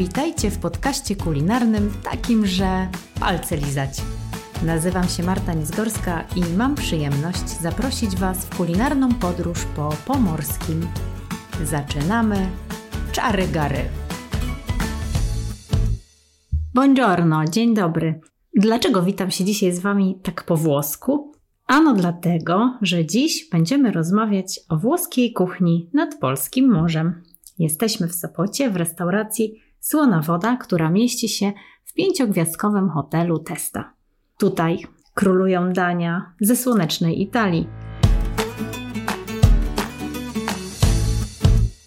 Witajcie w podcaście kulinarnym takim, że palce lizać. Nazywam się Marta Nizgorska i mam przyjemność zaprosić Was w kulinarną podróż po pomorskim. Zaczynamy czary gary. Buongiorno, dzień dobry. Dlaczego witam się dzisiaj z Wami tak po włosku? Ano dlatego, że dziś będziemy rozmawiać o włoskiej kuchni nad polskim morzem. Jesteśmy w Sopocie w restauracji Słona Woda, która mieści się w pięciogwiazdkowym hotelu Testa. Tutaj królują dania ze słonecznej Italii.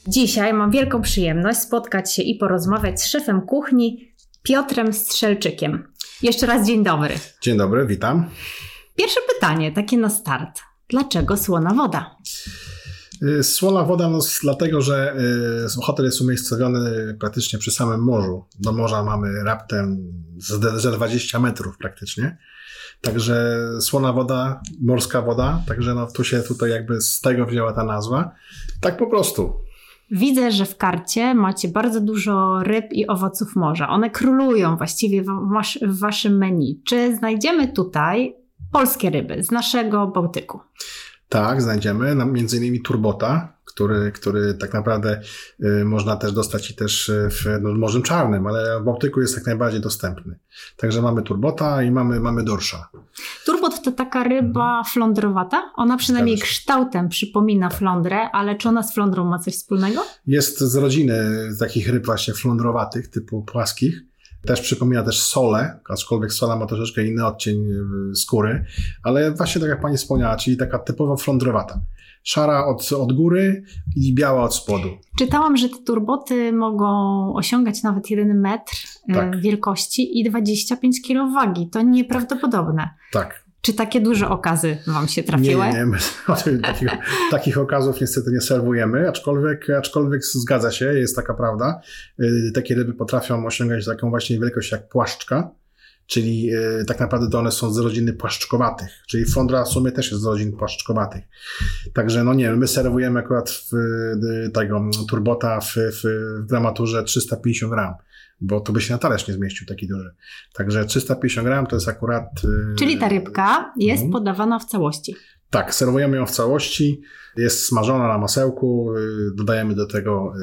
Dzisiaj mam wielką przyjemność spotkać się i porozmawiać z szefem kuchni Piotrem Strzelczykiem. Jeszcze raz dzień dobry. Dzień dobry, witam. Pierwsze pytanie, takie na start. Dlaczego słona woda? Y, słona woda, no, dlatego że y, hotel jest umiejscowiony praktycznie przy samym morzu. Do morza mamy raptem ze 20 metrów praktycznie. Także słona woda, morska woda, także no, tu się tutaj jakby z tego wzięła ta nazwa. Tak po prostu. Widzę, że w karcie macie bardzo dużo ryb i owoców morza. One królują właściwie w, was w waszym menu. Czy znajdziemy tutaj polskie ryby z naszego Bałtyku? Tak, znajdziemy. Między innymi turbota, który, który tak naprawdę y, można też dostać i też w no, Morzem Czarnym, ale w Bałtyku jest jak najbardziej dostępny. Także mamy turbota i mamy, mamy dorsza. Turbot to taka ryba flądrowata? Ona przynajmniej kształtem przypomina flądrę, ale czy ona z flądrą ma coś wspólnego? Jest z rodziny takich ryb właśnie flądrowatych, typu płaskich. Też przypomina też sole, aczkolwiek sola ma troszeczkę inny odcień y, skóry, ale właśnie tak jak pani wspomniała, czyli taka typowo flądrowata. Szara od, od góry i biała od spodu. Czytałam, że te turboty mogą osiągać nawet 1 metr y, tak. wielkości i 25 kg wagi. To nieprawdopodobne. Tak. Czy takie duże okazy Wam się trafiły? Nie, nie, my takich, takich okazów niestety nie serwujemy, aczkolwiek, aczkolwiek zgadza się, jest taka prawda. Y, takie ryby potrafią osiągać taką właśnie wielkość jak płaszczka, czyli y, tak naprawdę to one są z rodziny płaszczkowatych, czyli flądra w sumie też jest z rodzin płaszczkowatych. Także no nie, my serwujemy akurat w, y, tego turbota w, w gramaturze 350 gram bo to by się na talerz nie zmieścił taki duży. Także 350 gram to jest akurat... Yy... Czyli ta rybka jest no. podawana w całości. Tak, serwujemy ją w całości. Jest smażona na masełku. Yy, dodajemy do tego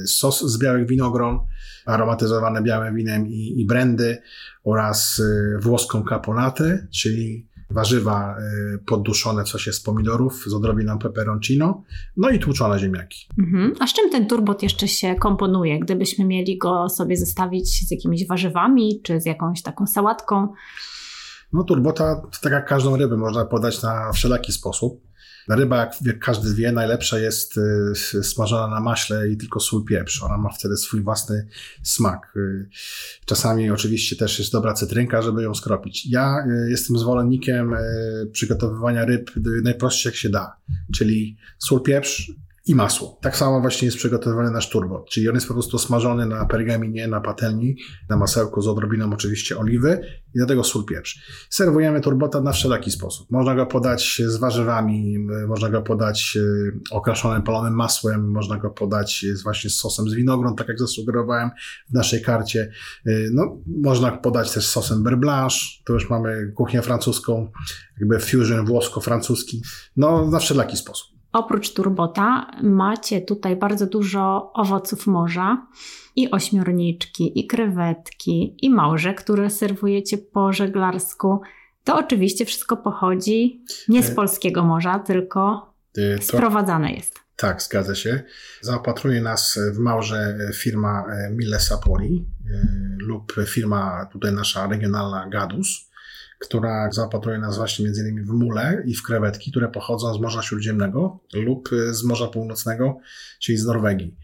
yy, sos z białych winogron, aromatyzowane białym winem i, i brandy oraz włoską caponatę, czyli warzywa y, podduszone w sosie z pomidorów z odrobiną peperoncino, no i tłuczone ziemniaki. Mhm. A z czym ten turbot jeszcze się komponuje? Gdybyśmy mieli go sobie zestawić z jakimiś warzywami, czy z jakąś taką sałatką? No turbota, tak jak każdą rybę, można podać na wszelaki sposób. Ryba, jak każdy wie, najlepsza jest y, smażona na maśle i tylko sól pieprz. Ona ma wtedy swój własny smak. Y, czasami oczywiście też jest dobra cytrynka, żeby ją skropić. Ja y, jestem zwolennikiem przygotowywania ryb najprostsze jak się da, czyli sól pieprz, i masło. Tak samo właśnie jest przygotowywany nasz turbo, czyli on jest po prostu smażony na pergaminie, na patelni, na masełku z odrobiną oczywiście oliwy i do tego sól pieprz. Serwujemy turbota na wszelaki sposób. Można go podać z warzywami, można go podać e, okraszonym palonym masłem, można go podać właśnie z sosem z winogron, tak jak zasugerowałem w naszej karcie. E, no, można podać też z sosem beurre blanche, to już mamy kuchnię francuską, jakby fusion włosko-francuski, no na wszelaki sposób. Oprócz turbota macie tutaj bardzo dużo owoców morza i ośmiorniczki, i krewetki, i małże, które serwujecie po żeglarsku. To oczywiście wszystko pochodzi nie z e, polskiego morza, tylko e, to... sprowadzane jest. Tak, zgadza się. Zaopatruje nas w małże firma Mille Sapori e, lub firma tutaj nasza regionalna Gadus która zaopatruje nas właśnie między innymi w mule i w krewetki, które pochodzą z Morza Śródziemnego lub z Morza Północnego, czyli z Norwegii.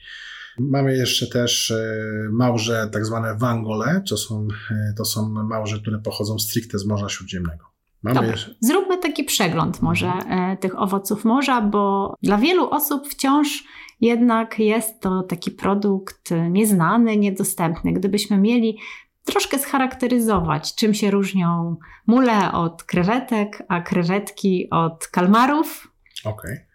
Mamy jeszcze też e, małże tak zwane wangole, to są, e, to są małże, które pochodzą stricte z Morza Śródziemnego. Mamy jeszcze... Zróbmy taki przegląd może e, tych owoców morza, bo dla wielu osób wciąż jednak jest to taki produkt nieznany, niedostępny. Gdybyśmy mieli troszkę scharakteryzować, czym się różnią mule od krewetek, a krewetki od kalmarów. Okej. Okay.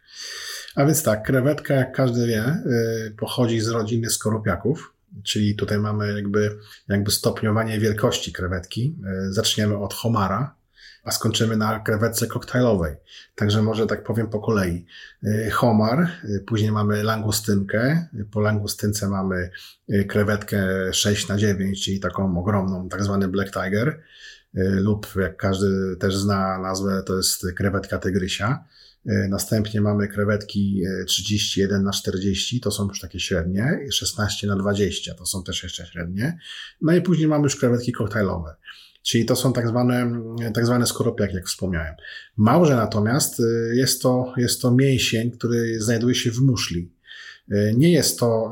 A więc tak, krewetka, jak każdy wie, y, pochodzi z rodziny skorupiaków. czyli tutaj mamy jakby, jakby stopniowanie wielkości krewetki. E, zaczniemy od homara, a skończymy na krewetce koktajlowej. Także może tak powiem po kolei. E, homar, e, później mamy langustynkę, po langustynce mamy krewetkę 6 na 9 czyli taką ogromną, tak zwany black tiger, lub jak każdy też zna nazwę, to jest krewetka tygrysia. Następnie mamy krewetki 31 e, na 40, to są już takie średnie, 16 na 20, to są też jeszcze średnie. No i później mamy już krewetki koktajlowe. Czyli to są tak zwane, tak zwane skoropiaki, jak wspomniałem. Małże natomiast e, jest to, jest to mięsień, który znajduje się w muszli. Nie jest to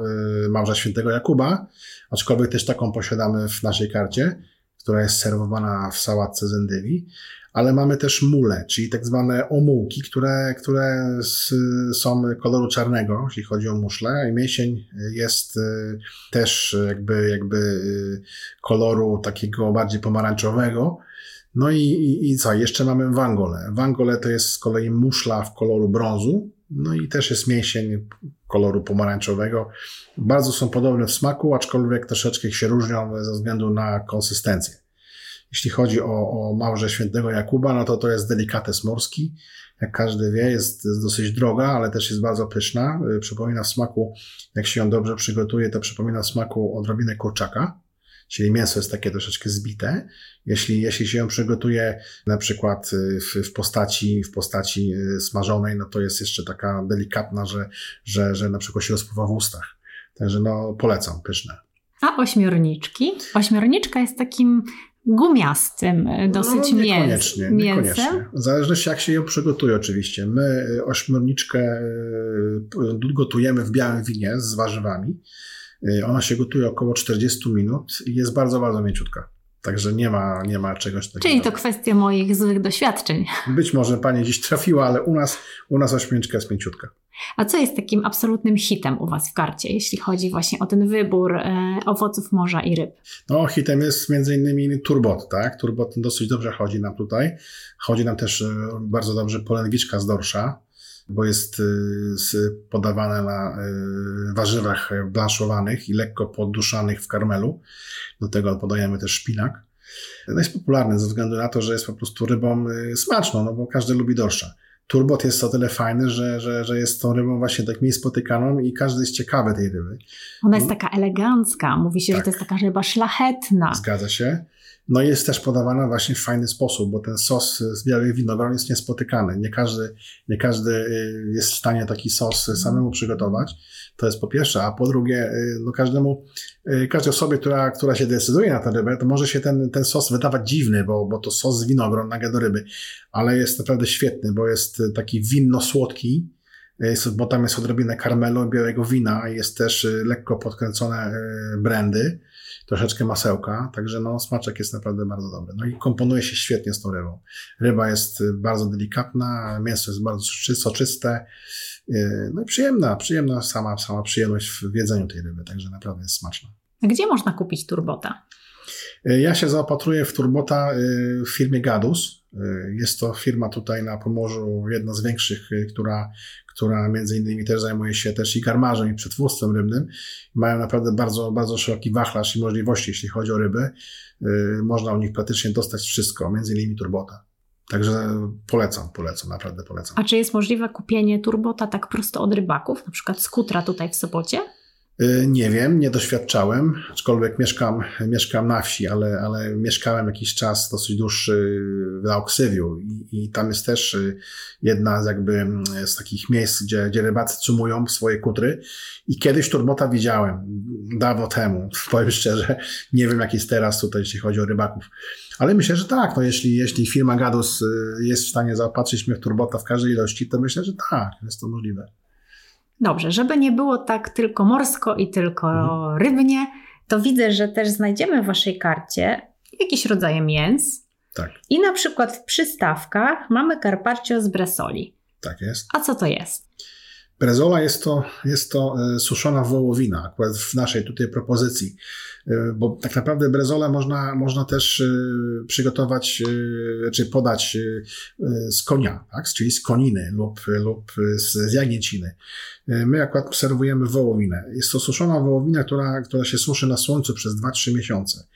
małża świętego Jakuba, aczkolwiek też taką posiadamy w naszej karcie, która jest serwowana w sałatce z endywi ale mamy też mule, czyli tak zwane omułki, które, które są koloru czarnego, jeśli chodzi o muszle. I mięsień jest y, też jakby, jakby y, koloru takiego bardziej pomarańczowego. No i, i, i co? Jeszcze mamy wangole. Wangole to jest z kolei muszla w koloru brązu, no i też jest mięsień koloru pomarańczowego. Bardzo są podobne w smaku, aczkolwiek troszeczkę się różnią ze względu na konsystencję. Jeśli chodzi o, o małże świętego Jakuba, no to to jest delikates morski. Jak każdy wie, jest, dosyć droga, ale też jest bardzo pyszna. Y, przypomina w smaku, jak się ją dobrze przygotuje, to przypomina w smaku odrobinę kurczaka czyli mięso jest takie troszeczkę zbite. Jeśli, jeśli się ją przygotuje na przykład y, w, w, postaci, w postaci y, smażonej, no to jest jeszcze taka delikatna, że, że, że na przykład się rozpływa w ustach. Także no polecam, pyszne. A ośmiorniczki? Ośmiorniczka jest takim gumiastym e, dosyć no, niekoniecznie, mięsem. Niekoniecznie. W zależności jak się ją przygotuje oczywiście. My e, ośmiorniczkę e, gotujemy w białym winie z warzywami. Ona się gotuje około 40 minut i jest bardzo, bardzo mięciutka. Także nie ma, nie ma czegoś takiego. Czyli to kwestia moich złych doświadczeń. Być może pani gdzieś trafiła, ale u nas, u nas ośmiorniczka jest mięciutka. A co jest takim absolutnym hitem u Was w karcie, jeśli chodzi właśnie o ten wybór e, owoców morza i ryb? No, hitem jest między innymi turbot, tak? Turbot dosyć dobrze chodzi nam tutaj. Chodzi nam też e, bardzo dobrze polędwiczka z dorsza, bo jest e, podawane na warzywach blanszowanych i lekko podduszanych w karmelu. Do tego podajemy też szpinak. No jest popularny ze względu na to, że jest po prostu rybą smaczną, no bo każdy lubi dorsza. Turbot jest o tyle fajny, że, że, że jest tą rybą właśnie tak mniej spotykaną i każdy jest ciekawy tej ryby. Ona jest taka elegancka, mówi się, tak. że to jest taka ryba szlachetna. Zgadza się. No jest też podawana właśnie w fajny sposób, bo ten sos z białych winogron jest niespotykany. Nie każdy, nie każdy y, jest w stanie taki sos samemu przygotować. To jest po pierwsze, a po drugie, y, no każdemu, y, każdej osobie, która, która się decyduje na tę rybę, to może się ten, ten sos wydawać dziwny, bo, bo to sos z winogron naga do ryby, ale jest naprawdę świetny, bo jest taki winno-słodki, bo tam jest odrobinę karmelu, białego wina, jest też lekko podkręcone brandy troszeczkę masełka, także no smaczek jest naprawdę bardzo dobry. No i komponuje się świetnie z tą rybą. Ryba jest bardzo delikatna, mięso jest bardzo soczyste, no i przyjemna, przyjemna sama, sama przyjemność w jedzeniu tej ryby, także naprawdę jest smaczna. A gdzie można kupić turbota? Y, ja się zaopatruję w turbota w firmie Gadus. Jest to firma tutaj na Pomorzu, jedna z większych, która, która między innymi też zajmuje się też i karmarzem i przetwórstwem rybnym. Mają naprawdę bardzo, bardzo szeroki wachlarz i możliwości, jeśli chodzi o ryby. Można u nich praktycznie dostać wszystko, między innymi turbota. Także polecam, polecam, naprawdę polecam. A czy jest możliwe kupienie turbota tak prosto od rybaków, na przykład z kutra tutaj w Sopocie? Y, nie wiem, nie doświadczałem, aczkolwiek mieszkam, mieszkam na wsi, ale, ale mieszkałem jakiś czas dosyć dłuższy w Auksywiu i, i tam jest też y, jedna z jakby mm, z takich miejsc, gdzie, gdzie rybacy cumują swoje kutry i kiedyś turbota widziałem, dawno temu, powiem szczerze, nie wiem jak jest teraz tutaj, jeśli chodzi o rybaków. Ale myślę, że tak, no jeśli, jeśli firma Gadus y, jest w stanie zaopatrzyć mnie w turbota w każdej ilości, to myślę, że tak, jest to możliwe. Dobrze, żeby nie było tak tylko morsko i tylko mhm. rybnie, to widzę, że też znajdziemy w Waszej karcie jakieś rodzaje mięs. Tak. I na przykład w przystawkach mamy carpaccio z bresoli. Tak jest. A co to jest? Brezola jest to, jest to e, suszona wołowina, akurat w naszej tutaj propozycji, e, bo tak naprawdę brezolę można, można też e, przygotować, czy podać z konia, tak? czyli z koniny lub, lub z jagnięciny. My akurat serwujemy wołowinę. Jest to suszona wołowina, która, która się suszy na słońcu przez 2-3 miesiące.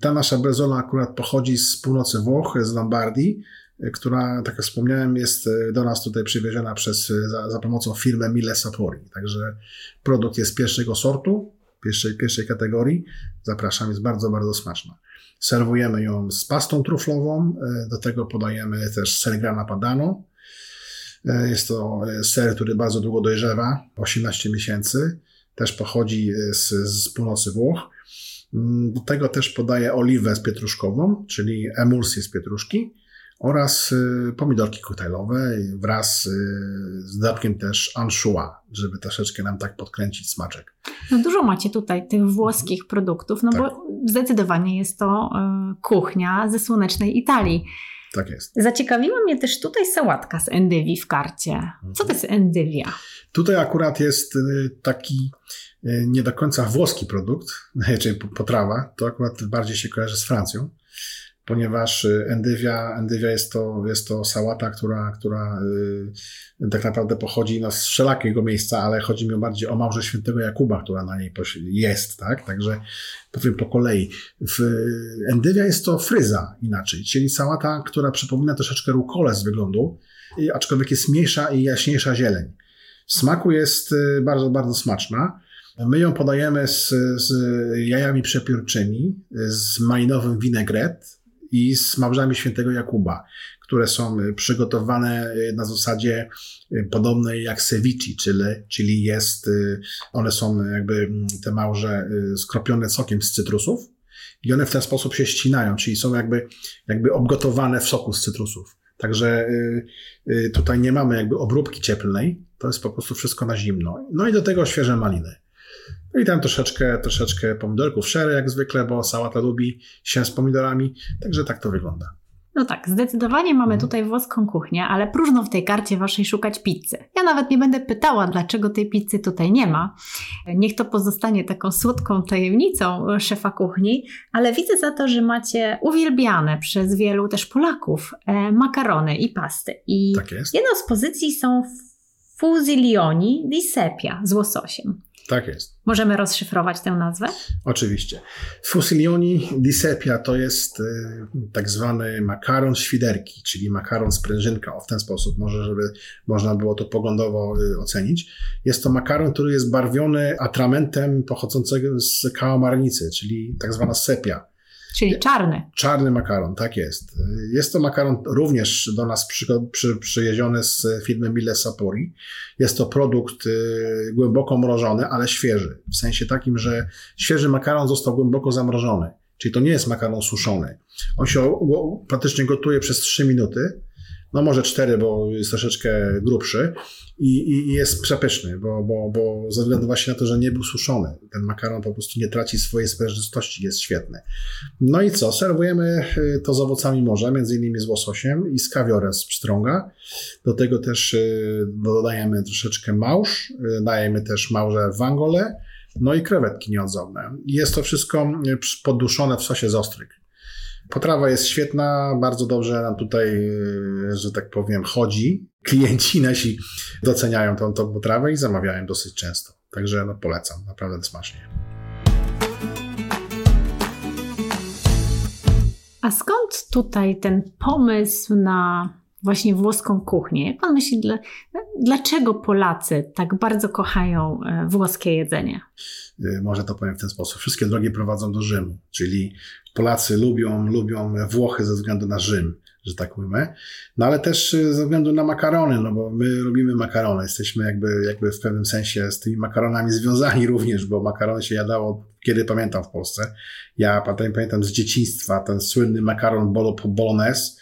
Ta nasza brezola akurat pochodzi z północy Włoch, z Lombardii, która, tak jak wspomniałem, jest e, do nas tutaj przywieziona przez, e, za, za pomocą firmy Mille Sapori. Także produkt jest pierwszego sortu, pierwszej, pierwszej kategorii. Zapraszam, jest bardzo, bardzo smaczna. Serwujemy ją z pastą truflową, e, do tego podajemy też ser grana padano. Jest to ser, który bardzo długo dojrzewa, 18 miesięcy. Też pochodzi z, z północy Włoch. Mm, do tego też podaję oliwę z pietruszkową, czyli emulsję z pietruszki oraz y, pomidorki koktajlowe wraz y, z dodatkiem też anchois, żeby troszeczkę nam tak podkręcić smaczek. No dużo macie tutaj tych włoskich produktów, no tak. bo zdecydowanie jest to y, kuchnia ze słonecznej Italii. Tak jest. Zaciekawiła mnie też tutaj sałatka z endywi w karcie. Co to jest endywia? Tutaj akurat jest taki nie do końca włoski produkt, czyli potrawa. To akurat bardziej się kojarzy z Francją ponieważ y, endywia, endywia jest, to, jest to sałata, która, która yy, tak naprawdę pochodzi no, z wszelakiego miejsca, ale chodzi mi bardziej o Małże Świętego Jakuba, która na niej jest, tak? Także powiem po kolei. W, endywia jest to fryza inaczej, czyli sałata, która przypomina troszeczkę rukolę z wyglądu, aczkolwiek jest mniejsza i jaśniejsza zieleń. W smaku jest y, bardzo, bardzo smaczna. My ją podajemy z, z jajami przepiórczymi, z malinowym vinegret, i z małżami świętego Jakuba, które są y, przygotowane y, na zasadzie y, podobnej jak ceviche, czyli, czyli jest, one są jakby mm, te małże skropione sokiem z cytrusów i one w ten sposób się ścinają, czyli są jakby, jakby obgotowane w soku z cytrusów. Także tutaj nie mamy jakby obróbki cieplnej, to jest po prostu wszystko na zimno. No i do tego świeże maliny. No i tam troszeczkę, troszeczkę pomidorków szery jak zwykle, bo sałata lubi się z pomidorami, także tak to wygląda. No tak, zdecydowanie mamy mhm. tutaj włoską kuchnię, ale próżno w tej karcie waszej szukać pizzy. Ja nawet nie będę pytała, dlaczego tej pizzy tutaj nie ma. Niech to pozostanie taką słodką tajemnicą szefa kuchni, ale widzę za to, że macie uwielbiane przez wielu też Polaków e, makarony i pasty. I tak jest. jedną z pozycji są fusillioni di sepia z łososiem. Tak jest. Możemy rozszyfrować tę nazwę? Oczywiście. Fusillioni di sepia to jest y, tak zwany makaron świderki, czyli makaron sprężynka, o w ten sposób, może żeby można było to poglądowo y, ocenić. Jest to makaron, który jest barwiony atramentem pochodzącego z kałamarnicy, czyli tak zwana sepia. Czyli czarny. Czarny makaron, tak jest. Jest to makaron również do nas przy, przy, przyjeziony z firmy Mille Sapori. Jest to produkt y, głęboko mrożony, ale świeży. W sensie takim, że świeży makaron został głęboko zamrożony. Czyli to nie jest makaron suszony. On się praktycznie gotuje przez 3 minuty no może cztery, bo jest troszeczkę grubszy i, i, jest przepyszny, bo, bo, bo ze względu właśnie na to, że nie był suszony. Ten makaron po prostu nie traci swojej sprężystości, jest świetny. No i co? Serwujemy y, to z owocami morza, między innymi z łososiem i z kawiorem z pstrąga. Do tego też y, dodajemy troszeczkę małż, y, dajemy też małże wangole, no i krewetki nieodzowne. Jest to wszystko poduszone w sosie z ostryg. Potrawa jest świetna, bardzo dobrze nam tutaj, e, że tak powiem, chodzi. Klienci nasi doceniają tą, tą potrawę i zamawiają dosyć często. Także no, polecam, naprawdę smacznie. A skąd tutaj ten pomysł na właśnie włoską kuchnię? Jak pan myśli, dlaczego Polacy tak bardzo kochają e, włoskie jedzenie? E, może to powiem w ten sposób. Wszystkie drogi prowadzą do Rzymu, czyli Polacy lubią, lubią Włochy ze względu na Rzym, że tak mówimy. No ale też e, ze względu na makarony, no bo my lubimy makarony. Jesteśmy jakby, jakby w pewnym sensie z tymi makaronami związani również, bo makarony się jadało, kiedy pamiętam w Polsce. Ja pamiętam z dzieciństwa ten słynny makaron bolo, bolognese,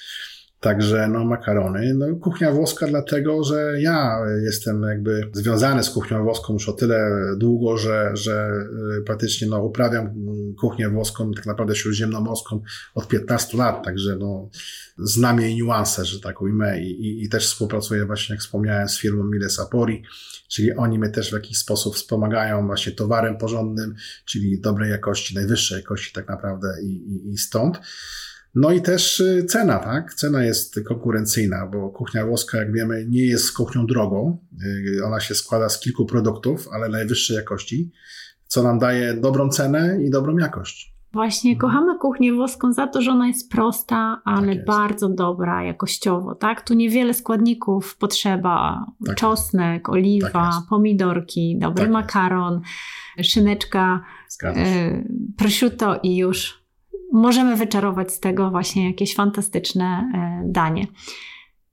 Także no makarony. No kuchnia włoska dlatego, że ja jestem jakby związany z kuchnią włoską już o tyle długo, że, że y, praktycznie no uprawiam kuchnię włoską, tak naprawdę śródziemnomorską od 15 lat, także no znam jej niuanse, że tak ujmę i, i, i też współpracuję właśnie, jak wspomniałem, z firmą Mile Sapori, czyli oni mnie też w jakiś sposób wspomagają właśnie towarem porządnym, czyli dobrej jakości, najwyższej jakości tak naprawdę i, i, i stąd. No i też y, cena, tak? Cena jest konkurencyjna, bo kuchnia włoska, jak wiemy, nie jest kuchnią drogą. Y, ona się składa z kilku produktów, ale najwyższej jakości, co nam daje dobrą cenę i dobrą jakość. Właśnie mhm. kochamy kuchnię włoską za to, że ona jest prosta, ale tak bardzo dobra jakościowo, tak? Tu niewiele składników potrzeba. Tak Czosnek, oliwa, tak pomidorki, dobry tak makaron, szyneczka, y, prosciutto i już możemy wyczarować z tego właśnie jakieś fantastyczne e, danie.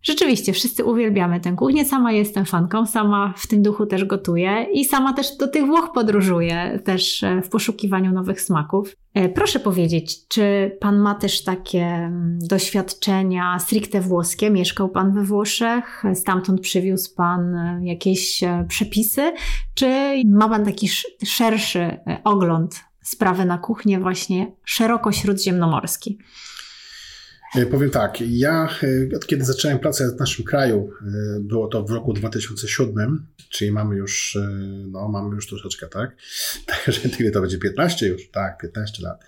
Rzeczywiście, wszyscy uwielbiamy tę kuchnię. Sama jestem fanką, sama w tym duchu też gotuję i sama też do tych Włoch podróżuję, też e, w poszukiwaniu nowych smaków. E, proszę powiedzieć, czy pan ma też takie mm, doświadczenia stricte włoskie? Mieszkał pan we Włoszech, stamtąd przywiózł pan jakieś przepisy, czy ma pan taki szerszy ogląd sprawę na kuchnię właśnie szeroko śródziemnomorski? E, powiem tak, ja e, od kiedy zacząłem pracę w naszym kraju, e, było to w roku 2007, czyli mamy już, no mamy już troszeczkę, tak? Także ile to będzie? 15 już? Tak, 15 lat.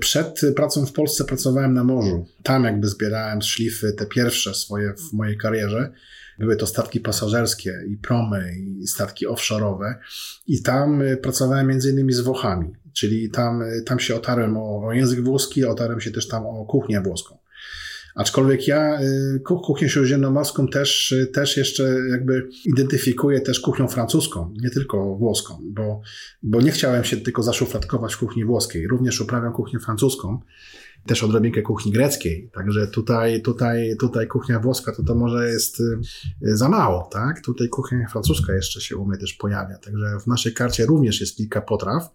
Przed pracą w Polsce pracowałem na morzu. Tam jakby zbierałem szlify, te pierwsze swoje w mojej karierze. Były to statki pasażerskie i promy i statki offshore'owe i tam pracowałem między innymi z Włochami czyli tam, tam się otarłem o, o język włoski, otarłem się też tam o kuchnię włoską. Aczkolwiek ja y, kuchnię śródziemnomorską też, też jeszcze jakby identyfikuję też kuchnią francuską, nie tylko włoską, bo, bo nie chciałem się tylko zaszufladkować w kuchni włoskiej. Również uprawiam kuchnię francuską, też odrobinkę kuchni greckiej. Także tutaj, tutaj, tutaj kuchnia włoska to to może jest y, za mało, tak? Tutaj kuchnia francuska jeszcze się u mnie też pojawia. Także w naszej karcie również jest kilka potraw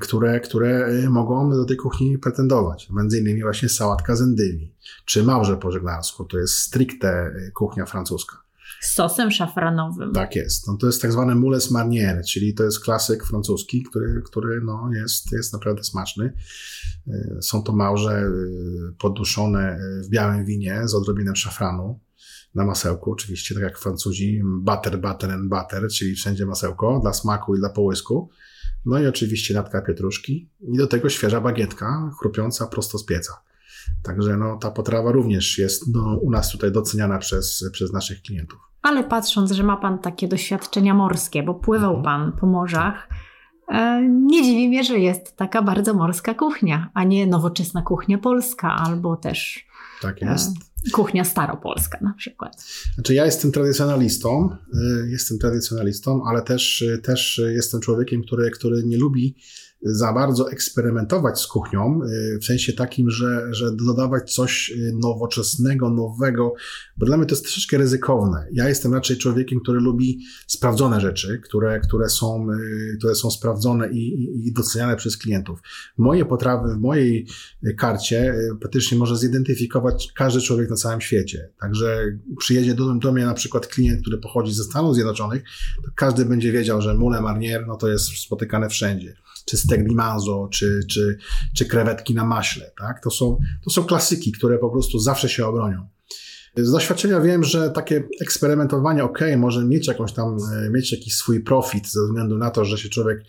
które, które y, mogą do tej kuchni pretendować. Między innymi właśnie sałatka z endywi, czy małże po żeglarsku, to jest stricte y, kuchnia francuska. Z sosem szafranowym. Tak jest. No to jest tak zwany moules marnier, czyli to jest klasyk francuski, który, który no jest, jest naprawdę smaczny. Są to małże poduszone w białym winie z odrobiną szafranu na masełku, oczywiście, tak jak Francuzi, butter, butter and butter, czyli wszędzie masełko dla smaku i dla połysku. No i oczywiście natka pietruszki i do tego świeża bagietka, chrupiąca prosto z pieca. Także no, ta potrawa również jest no, u nas tutaj doceniana przez, przez naszych klientów. Ale patrząc, że ma Pan takie doświadczenia morskie, bo pływał mhm. Pan po morzach, e, nie dziwi mnie, że jest taka bardzo morska kuchnia, a nie nowoczesna kuchnia polska albo też tak jest. Kuchnia staropolska na przykład. Znaczy ja jestem tradycjonalistą, e, jestem tradycjonalistą, ale też, też jestem człowiekiem, który, który nie lubi za bardzo eksperymentować z kuchnią, y, w sensie takim, że, że dodawać coś y, nowoczesnego, nowego, bo dla mnie to jest troszeczkę ryzykowne. Ja jestem raczej człowiekiem, który lubi sprawdzone rzeczy, które, które, są, y, które są sprawdzone i, i, doceniane przez klientów. Moje potrawy w mojej karcie praktycznie może zidentyfikować każdy człowiek na całym świecie. Także przyjedzie do, do mnie na przykład klient, który pochodzi ze Stanów Zjednoczonych, to każdy będzie wiedział, że mule marnier, no to jest spotykane wszędzie czy manzo, czy, czy, czy krewetki na maśle. Tak? To, są, to są klasyki, które po prostu zawsze się obronią. Z doświadczenia wiem, że takie eksperymentowanie, ok, może mieć jakąś tam, e, mieć jakiś swój profit ze względu na to, że się człowiek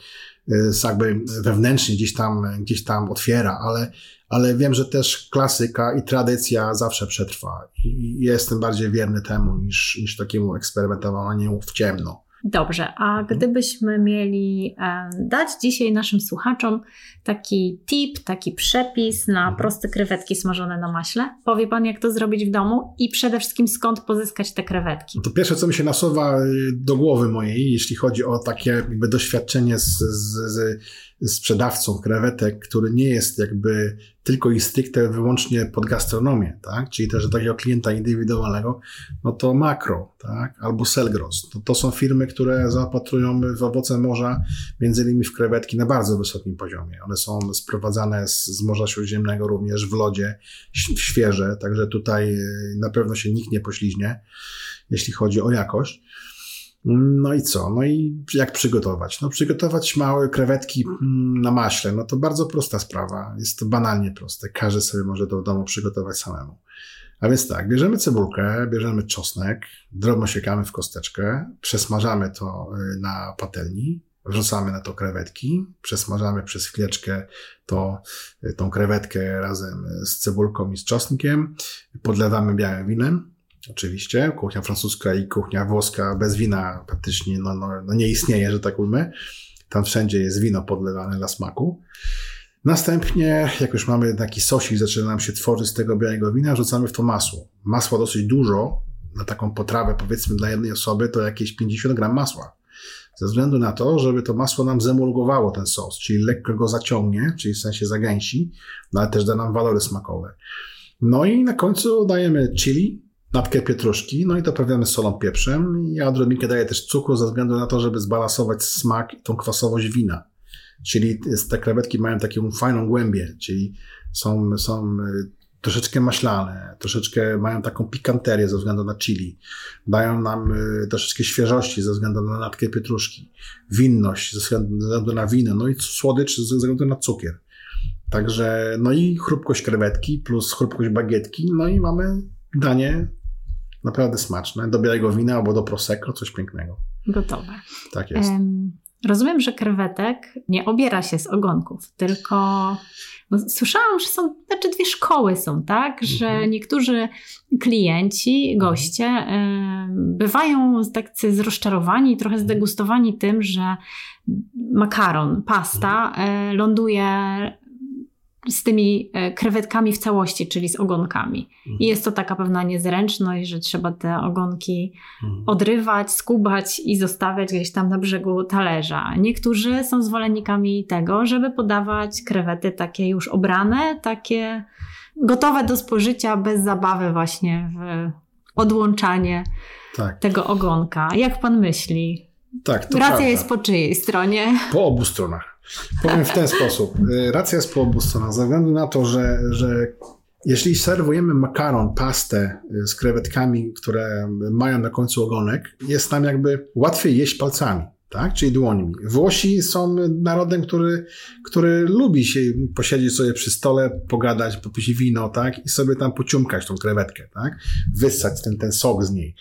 e, jakby wewnętrznie gdzieś tam, gdzieś tam otwiera, ale, ale wiem, że też klasyka i tradycja zawsze przetrwa i jestem bardziej wierny temu niż, niż takiemu eksperymentowaniu w ciemno. Dobrze, a mhm. gdybyśmy mieli dać dzisiaj naszym słuchaczom taki tip, taki przepis na mhm. proste krewetki smażone na maśle, powie Pan, jak to zrobić w domu i przede wszystkim skąd pozyskać te krewetki? To pierwsze, co mi się nasuwa y, do głowy mojej, jeśli chodzi o takie jakby doświadczenie z, z, z sprzedawcą krewetek, który nie jest jakby tylko i stricte wyłącznie pod gastronomię, tak? czyli też takiego klienta indywidualnego, no to Makro tak? albo Selgros. To, to są firmy, które zaopatrują w owoce morza, między innymi w krewetki na bardzo wysokim poziomie. One są sprowadzane z, z Morza Śródziemnego również w lodzie, świeże, także tutaj y, na pewno się nikt nie pośliźnie, jeśli chodzi o jakość. No i co? No i jak przygotować? No przygotować małe krewetki mm, na maśle, no to bardzo prosta sprawa. Jest to banalnie proste. Każdy sobie może to w domu przygotować samemu. A więc tak, bierzemy cebulkę, bierzemy czosnek, drobno siekamy w kosteczkę, przesmażamy to y, na patelni, wrzucamy na to krewetki, przesmażamy przez chwileczkę to, y, tą krewetkę razem z cebulką i z czosnkiem, podlewamy białym winem, Oczywiście, kuchnia francuska i kuchnia włoska bez wina praktycznie no, no, no nie istnieje, że tak ujmę. Tam wszędzie jest wino podlewane dla smaku. Następnie, jak już mamy taki sosik, zaczyna nam się tworzyć z tego białego wina, rzucamy w to masło. Masła dosyć dużo, na taką potrawę powiedzmy dla jednej osoby to jakieś 50 gram masła. Ze względu na to, żeby to masło nam zemulgowało ten sos, czyli lekko go zaciągnie, czyli w sensie zagęsi, no ale też da nam walory smakowe. No i na końcu dajemy chili, napkę pietruszki, no i doprawiamy solą, pieprzem. Ja odrobinkę daję też cukru ze względu na to, żeby zbalansować smak i tą kwasowość wina. Czyli te krewetki mają taką fajną głębię, czyli są, są y, troszeczkę maślane, troszeczkę mają taką pikanterię ze względu na chili, dają nam y, troszeczkę świeżości ze względu na natkę pietruszki, winność ze względu na wino, no i słodycz ze względu na cukier. Także, no i chrupkość krewetki plus chrupkość bagietki, no i mamy danie Naprawdę smaczne. Do białego wina albo do prosecco, coś pięknego. Gotowe. Tak jest. rozumiem, że krewetek nie obiera się z ogonków, tylko słyszałam, że są, znaczy dwie szkoły są, tak, że mhm. niektórzy klienci, goście bywają tak zrozczarowani, trochę zdegustowani tym, że makaron, pasta mhm. e, ląduje z tymi e, krewetkami w całości, czyli z ogonkami. Mhm. I jest to taka pewna niezręczność, że trzeba te ogonki mhm. odrywać, skubać i zostawiać gdzieś tam na brzegu talerza. Niektórzy są zwolennikami tego, żeby podawać krewety takie już obrane, takie gotowe do spożycia, bez zabawy właśnie w odłączanie tak. tego ogonka. Jak pan myśli? Tak, to Racja prawda. jest po czyjej stronie? Po obu stronach. Powiem w ten sposób. Y, racja jest po obu stronach, ze względu na to, że, że jeśli serwujemy makaron, pastę y, z krewetkami, które mają na końcu ogonek, jest nam jakby łatwiej jeść palcami tak? czyli dłońmi. Włosi są narodem, który, który lubi się posiedzieć sobie przy stole, pogadać, popić wino, tak? I sobie tam pociumkać tą krewetkę, tak? Wyssać ten, ten sok z niej.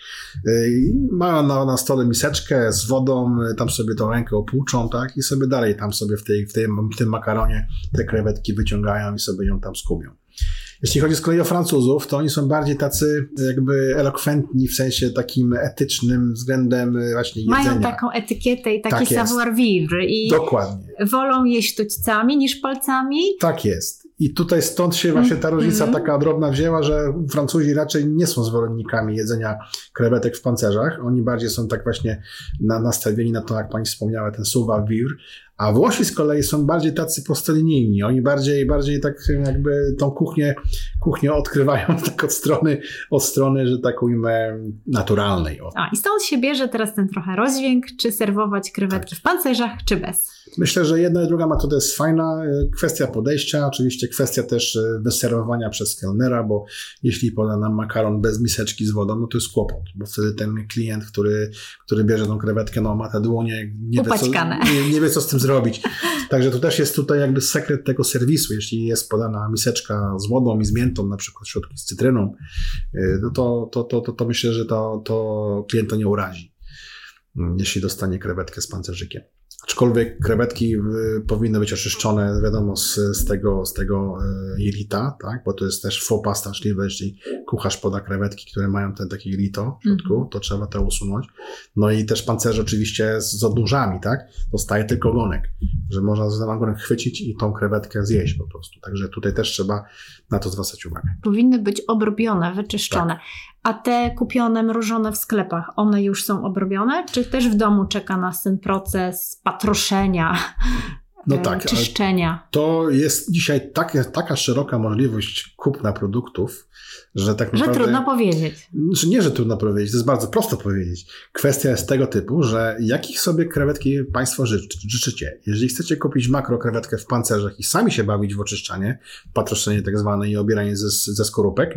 I mają na, na stole miseczkę z wodą, tam sobie tą rękę opłuczą, tak? I sobie dalej tam sobie w, tej, w, tym, w tym makaronie te krewetki wyciągają i sobie ją tam skubią. Jeśli chodzi z kolei o Francuzów, to oni są bardziej tacy jakby elokwentni w sensie takim etycznym względem właśnie jedzenia. Mają taką etykietę i taki tak savoir-vivre i Dokładnie. wolą jeść sztućcami niż palcami. Tak jest. I tutaj stąd się właśnie ta różnica mm -hmm. taka drobna wzięła, że Francuzi raczej nie są zwolennikami jedzenia krewetek w pancerzach. Oni bardziej są tak właśnie na, nastawieni na to, jak pani wspomniała, ten savoir-vivre. A Włosi z kolei są bardziej tacy prostolinijni. Oni bardziej, bardziej tak jakby tą kuchnię, kuchnię odkrywają tak od strony, od strony, że tak ujmę, naturalnej. A, i stąd się bierze teraz ten trochę rozdźwięk, czy serwować krewetki tak. w pancerzach, czy bez. Myślę, że jedna i druga metoda jest fajna. Kwestia podejścia, oczywiście kwestia też e, wyserwowania przez kelnera, bo jeśli poda nam makaron bez miseczki z wodą, no to jest kłopot, bo wtedy ten klient, który, który bierze tą krewetkę, no ma te dłonie, nie wie, co, nie, nie wie co z tym zrobić. Także to też jest tutaj jakby sekret tego serwisu. Jeśli jest podana miseczka z wodą i z miętą, na przykład środki z cytryną, y, no to, to, to, to, to myślę, że to, to klienta nie urazi, mm, jeśli dostanie krewetkę z pancerzykiem. Aczkolwiek krewetki y, powinny być oczyszczone, wiadomo, z, z tego, z tego y, jelita, tak? bo to jest też faux pas straszliwe, jeśli kucharz poda krewetki, które mają ten taki jelito w środku, -hmm. to trzeba to usunąć. No i też pancerze oczywiście z, z odnóżami, tak? Zostaje tylko ogonek, że można za ogonek chwycić i tą krewetkę zjeść po prostu. Także tutaj też trzeba na to zwracać uwagę. Powinny być obrobione, wyczyszczone. Tak. A te kupione, mrożone w sklepach, one już są obrobione? Czy też w domu czeka nas ten proces patroszenia no tak, czyszczenia. To jest dzisiaj tak, taka szeroka możliwość kupna produktów, że tak naprawdę... Że trudno powiedzieć. Że nie, że trudno powiedzieć, to jest bardzo prosto powiedzieć. Kwestia jest tego typu, że jakich sobie krewetki Państwo życzycie? Jeżeli chcecie kupić makro krewetkę w pancerzach i sami się bawić w oczyszczanie, patroszenie tak zwane i obieranie ze, ze skorupek,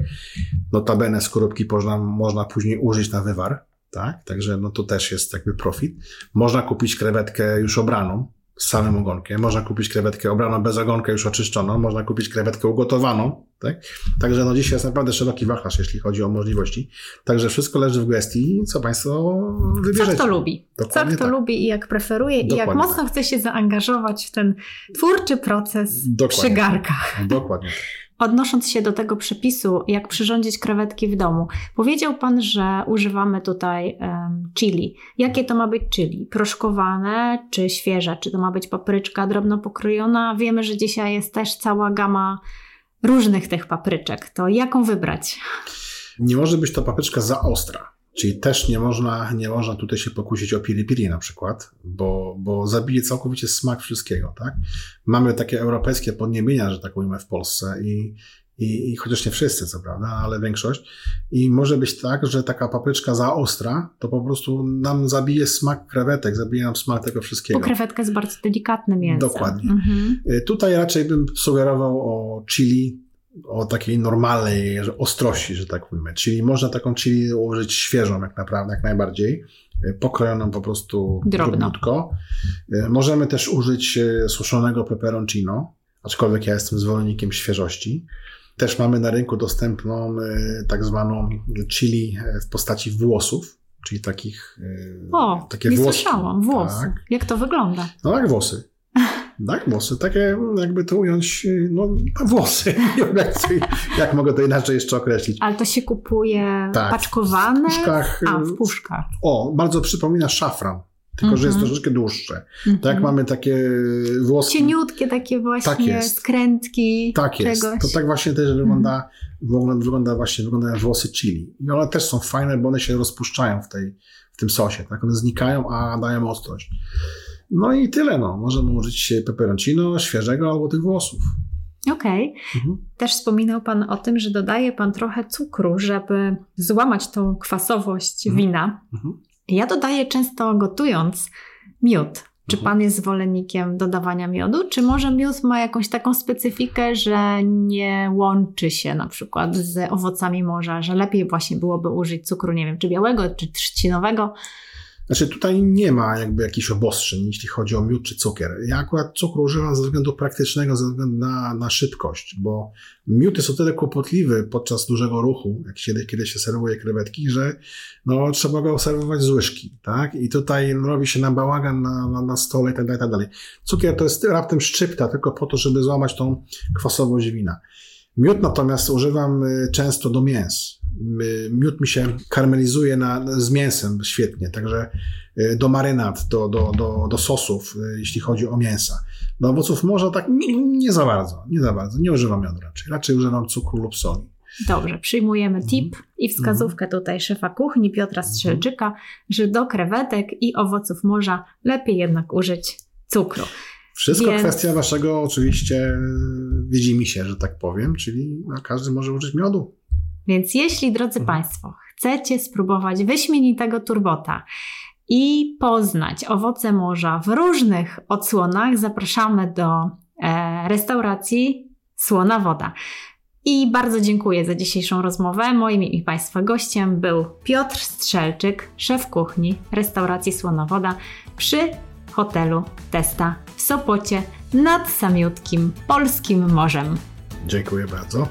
notabene skorupki można, można później użyć na wywar, tak? Także no to też jest jakby profit. Można kupić krewetkę już obraną, z samym ogonkiem. Można kupić krewetkę obraną bez ogonka, już oczyszczoną. Można kupić krewetkę ugotowaną. Tak? Także no dzisiaj jest naprawdę szeroki wachlarz, jeśli chodzi o możliwości. Także wszystko leży w gestii, co Państwo wybierzecie. Co kto lubi. Dokładnie co kto tak. lubi i jak preferuje Dokładnie i jak mocno tak. chce się zaangażować w ten twórczy proces Dokładnie przy garkach. Dokładnie Odnosząc się do tego przepisu, jak przyrządzić krewetki w domu, powiedział Pan, że używamy tutaj um, chili. Jakie to ma być chili? Proszkowane czy świeże? Czy to ma być papryczka drobno pokrojona? Wiemy, że dzisiaj jest też cała gama różnych tych papryczek. To jaką wybrać? Nie może być to papryczka za ostra. Czyli też nie można, nie można tutaj się pokusić o piri-piri na przykład, bo, bo zabije całkowicie smak wszystkiego, tak? Mamy takie europejskie podniebienia, że tak mówimy w Polsce i, i, i chociaż nie wszyscy, co prawda, ale większość. I może być tak, że taka papryczka za ostra, to po prostu nam zabije smak krewetek, zabije nam smak tego wszystkiego. Bo krewetka jest bardzo delikatnym mięsem. Dokładnie. Mhm. Y, tutaj raczej bym sugerował o chili, o takiej normalnej ostrości, że tak powiem. Czyli można taką chili użyć świeżą jak naprawdę, jak najbardziej, e, pokrojoną po prostu drobniutko. E, możemy też użyć e, suszonego peperoncino, aczkolwiek ja jestem zwolennikiem świeżości. Też mamy na rynku dostępną tak zwaną chili w postaci włosów, czyli takich o, takie nie włoski. słyszałam, włosy. Tak. Jak to wygląda? No jak włosy. Tak, włosy, takie jakby to ująć, no włosy, jak mogę to inaczej jeszcze określić. Ale to się kupuje tak, paczkowane? W puszkach. A, w puszkach. O, bardzo przypomina szafran. Tylko, mm -hmm. że jest mhm. troszeczkę dłuższe. Mm -hmm. Tak jak mamy takie włoski. Cieniutkie takie właśnie tak jest. skrętki. Tak jest. Czegoś. To tak właśnie też wygląda, mm. wygląda właśnie, wyglądają włosy chili. I one też są fajne, bo one się rozpuszczają w, tej, w tym sosie. Tak? One znikają, a dają ostrość. No i tyle, no. Możemy użyć peperoncino świeżego albo tych włosów. Okej. Okay. Mhm. Też wspominał Pan o tym, że dodaje Pan trochę cukru, żeby złamać tą kwasowość mhm. wina. Mhm. Ja dodaję często gotując miód. Czy mhm. Pan jest zwolennikiem dodawania miodu? Czy może miód ma jakąś taką specyfikę, że nie łączy się na przykład z owocami morza, że lepiej właśnie byłoby użyć cukru, nie wiem, czy białego, czy trzcinowego, znaczy tutaj nie ma jakby jakichś obostrzeń, jeśli chodzi o miód czy cukier. Ja akurat cukru używam ze względu praktycznego, ze względu na, na szybkość, bo miód jest o tyle kłopotliwy podczas dużego ruchu, jak się, kiedy się serwuje krewetki, że no, trzeba go serwować z łyżki, tak? I tutaj robi się na bałagan na, na, na stole i tak dalej, tak dalej. Cukier to jest raptem szczypta, tylko po to, żeby złamać tą kwasowość wina. Miód natomiast używam y, często do mięs. Miód mi się karmelizuje na, z mięsem świetnie, także y, do marynat, do, do, do, do sosów, y, jeśli chodzi o mięsa. Do owoców morza tak nie, nie za bardzo, nie za bardzo. Nie używam miodu raczej. Raczej używam cukru lub soli. Dobrze, przyjmujemy mhm. tip i wskazówkę mhm. tutaj szefa kuchni Piotra mhm. Strzelczyka, że do krewetek i owoców morza lepiej jednak użyć cukru. Wszystko Więc... kwestia waszego oczywiście wiedzi mi się, że tak powiem, czyli no, każdy może użyć miodu. Więc jeśli, drodzy mhm. Państwo, chcecie spróbować wyśmienitego turbota i poznać owoce morza w różnych odsłonach, zapraszamy do e, restauracji Słona Woda. I bardzo dziękuję za dzisiejszą rozmowę. Moim i Państwa gościem był Piotr Strzelczyk, szef kuchni restauracji Słonowoda przy hotelu Testa w Sopocie nad samiutkim polskim morzem. Dziękuję bardzo.